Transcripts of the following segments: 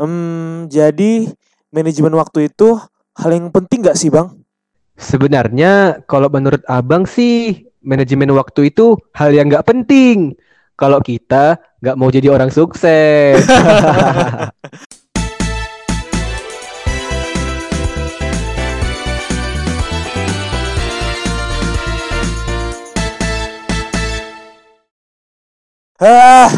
Hmm, jadi manajemen waktu itu hal yang penting gak sih bang? Sebenarnya kalau menurut abang sih manajemen waktu itu hal yang nggak penting. Kalau kita nggak mau jadi orang sukses. Ah,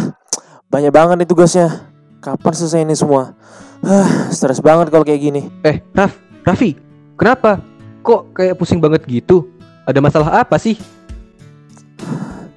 banyak banget nih tugasnya. Kapan selesai ini semua? Ah, stres banget kalau kayak gini. eh, Raf, Raffi, kenapa? Kok kayak pusing banget gitu? Ada masalah apa sih?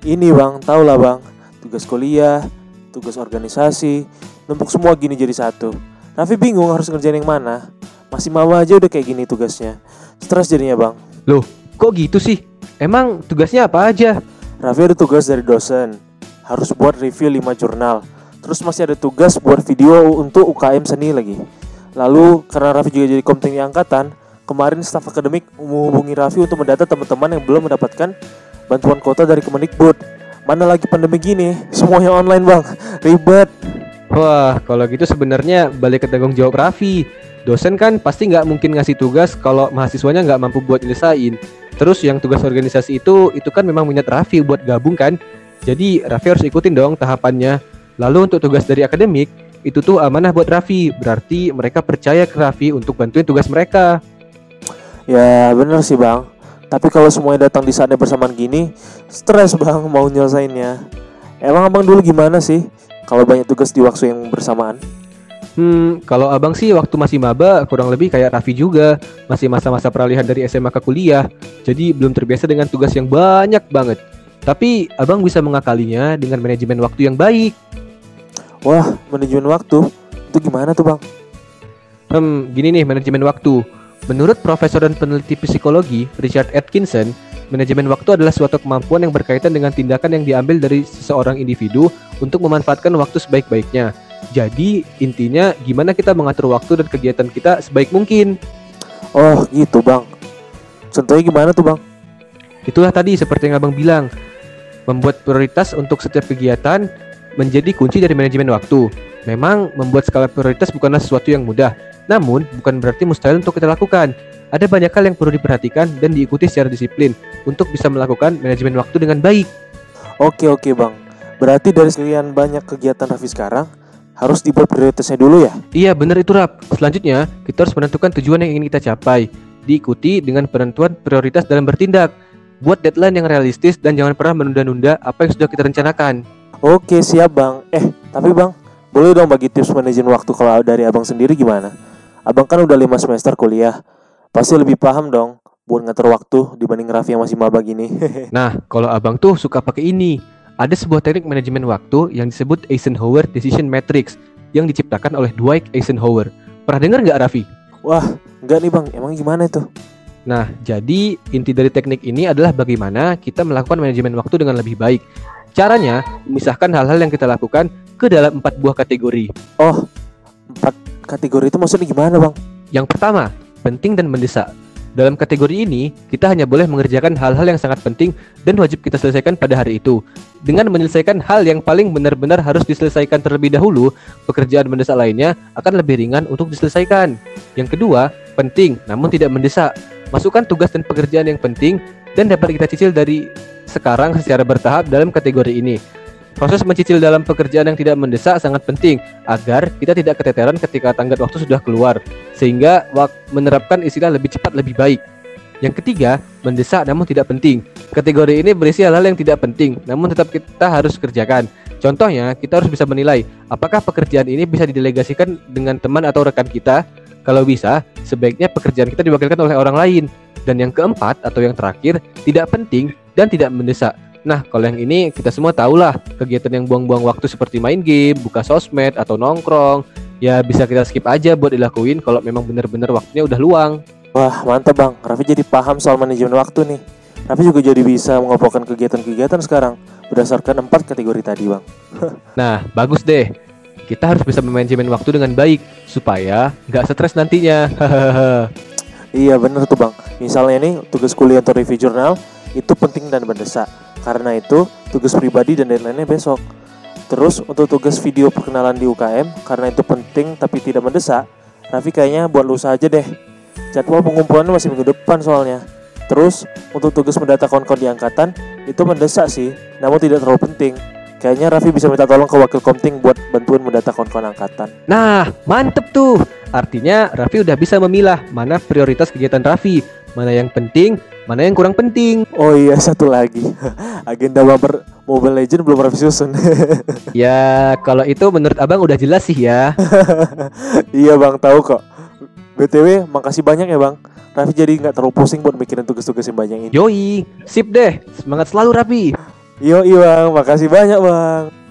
Ini bang, tau lah bang, tugas kuliah, tugas organisasi, numpuk semua gini jadi satu. Raffi bingung harus ngerjain yang mana. Masih mau aja udah kayak gini tugasnya. Stres jadinya bang. Loh, kok gitu sih? Emang tugasnya apa aja? Raffi ada tugas dari dosen, harus buat review 5 jurnal. Terus masih ada tugas buat video untuk UKM seni lagi. Lalu karena Raffi juga jadi komite angkatan, kemarin staf akademik menghubungi Raffi untuk mendata teman-teman yang belum mendapatkan bantuan kota dari Kemendikbud. Mana lagi pandemi gini, semuanya online bang, ribet. Wah, kalau gitu sebenarnya balik ke tanggung jawab Raffi. Dosen kan pasti nggak mungkin ngasih tugas kalau mahasiswanya nggak mampu buat nyelesain. Terus yang tugas organisasi itu, itu kan memang minat Raffi buat gabung kan. Jadi Raffi harus ikutin dong tahapannya. Lalu untuk tugas dari akademik, itu tuh amanah buat Raffi. Berarti mereka percaya ke Raffi untuk bantuin tugas mereka. Ya bener sih bang, tapi kalau semuanya datang di saatnya bersamaan gini, stres bang mau nyelesainnya. Emang abang dulu gimana sih kalau banyak tugas di waktu yang bersamaan? Hmm, kalau abang sih waktu masih maba kurang lebih kayak Raffi juga. Masih masa-masa peralihan dari SMA ke kuliah. Jadi belum terbiasa dengan tugas yang banyak banget. Tapi abang bisa mengakalinya dengan manajemen waktu yang baik. Wah, manajemen waktu itu gimana tuh bang? Hmm, gini nih manajemen waktu. Menurut profesor dan peneliti psikologi Richard Atkinson, manajemen waktu adalah suatu kemampuan yang berkaitan dengan tindakan yang diambil dari seseorang individu untuk memanfaatkan waktu sebaik-baiknya. Jadi, intinya gimana kita mengatur waktu dan kegiatan kita sebaik mungkin. Oh gitu bang. Contohnya gimana tuh bang? Itulah tadi seperti yang Abang bilang, membuat prioritas untuk setiap kegiatan menjadi kunci dari manajemen waktu. Memang membuat skala prioritas bukanlah sesuatu yang mudah, namun bukan berarti mustahil untuk kita lakukan. Ada banyak hal yang perlu diperhatikan dan diikuti secara disiplin untuk bisa melakukan manajemen waktu dengan baik. Oke oke bang. Berarti dari sekian banyak kegiatan Raffi sekarang harus dibuat prioritasnya dulu ya? Iya benar itu Rap. Selanjutnya, kita harus menentukan tujuan yang ingin kita capai. Diikuti dengan penentuan prioritas dalam bertindak. Buat deadline yang realistis dan jangan pernah menunda-nunda apa yang sudah kita rencanakan. Oke siap bang. Eh tapi bang, boleh dong bagi tips manajemen waktu kalau dari abang sendiri gimana? Abang kan udah lima semester kuliah, pasti lebih paham dong buat ngatur waktu dibanding Raffi yang masih maba gini. Nah, kalau abang tuh suka pakai ini. Ada sebuah teknik manajemen waktu yang disebut Eisenhower Decision Matrix yang diciptakan oleh Dwight Eisenhower. Pernah dengar nggak Raffi? Wah, enggak nih bang, emang gimana itu? Nah, jadi inti dari teknik ini adalah bagaimana kita melakukan manajemen waktu dengan lebih baik. Caranya, memisahkan hal-hal yang kita lakukan ke dalam empat buah kategori. Oh, empat kategori itu maksudnya gimana bang? Yang pertama, penting dan mendesak. Dalam kategori ini, kita hanya boleh mengerjakan hal-hal yang sangat penting dan wajib kita selesaikan pada hari itu. Dengan menyelesaikan hal yang paling benar-benar harus diselesaikan terlebih dahulu, pekerjaan mendesak lainnya akan lebih ringan untuk diselesaikan. Yang kedua, penting namun tidak mendesak. Masukkan tugas dan pekerjaan yang penting dan dapat kita cicil dari sekarang secara bertahap dalam kategori ini. Proses mencicil dalam pekerjaan yang tidak mendesak sangat penting agar kita tidak keteteran ketika tanggat waktu sudah keluar, sehingga menerapkan istilah lebih cepat lebih baik. Yang ketiga, mendesak namun tidak penting. Kategori ini berisi hal-hal yang tidak penting, namun tetap kita harus kerjakan. Contohnya, kita harus bisa menilai apakah pekerjaan ini bisa didelegasikan dengan teman atau rekan kita. Kalau bisa, sebaiknya pekerjaan kita diwakilkan oleh orang lain. Dan yang keempat atau yang terakhir, tidak penting dan tidak mendesak. Nah, kalau yang ini kita semua tahu lah kegiatan yang buang-buang waktu seperti main game, buka sosmed atau nongkrong, ya bisa kita skip aja buat dilakuin kalau memang benar-benar waktunya udah luang. Wah, mantap bang. Raffi jadi paham soal manajemen waktu nih. Raffi juga jadi bisa mengelompokkan kegiatan-kegiatan sekarang berdasarkan empat kategori tadi bang. Nah, bagus deh. Kita harus bisa memanajemen waktu dengan baik supaya nggak stres nantinya. iya bener tuh bang. Misalnya nih tugas kuliah atau review jurnal itu penting dan mendesak. Karena itu tugas pribadi dan deadline-nya besok. Terus untuk tugas video perkenalan di UKM karena itu penting tapi tidak mendesak, Raffi kayaknya buat lusa aja deh. Jadwal pengumpulan masih minggu depan soalnya. Terus untuk tugas mendata kawan-kawan di angkatan itu mendesak sih, namun tidak terlalu penting. Kayaknya Raffi bisa minta tolong ke wakil komting buat bantuin mendata kawan-kawan angkatan. Nah, mantep tuh. Artinya Raffi udah bisa memilah mana prioritas kegiatan Raffi, mana yang penting, mana yang kurang penting. Oh iya satu lagi, agenda bumper Mobile Legend belum Raffi susun. Ya, kalau itu menurut Abang udah jelas sih ya. iya bang tahu kok. BTW makasih banyak ya bang. Raffi jadi nggak terlalu pusing buat mikirin tugas-tugas yang banyak ini. Yoi, sip deh. Semangat selalu Raffi. Yo bang, makasih banyak bang.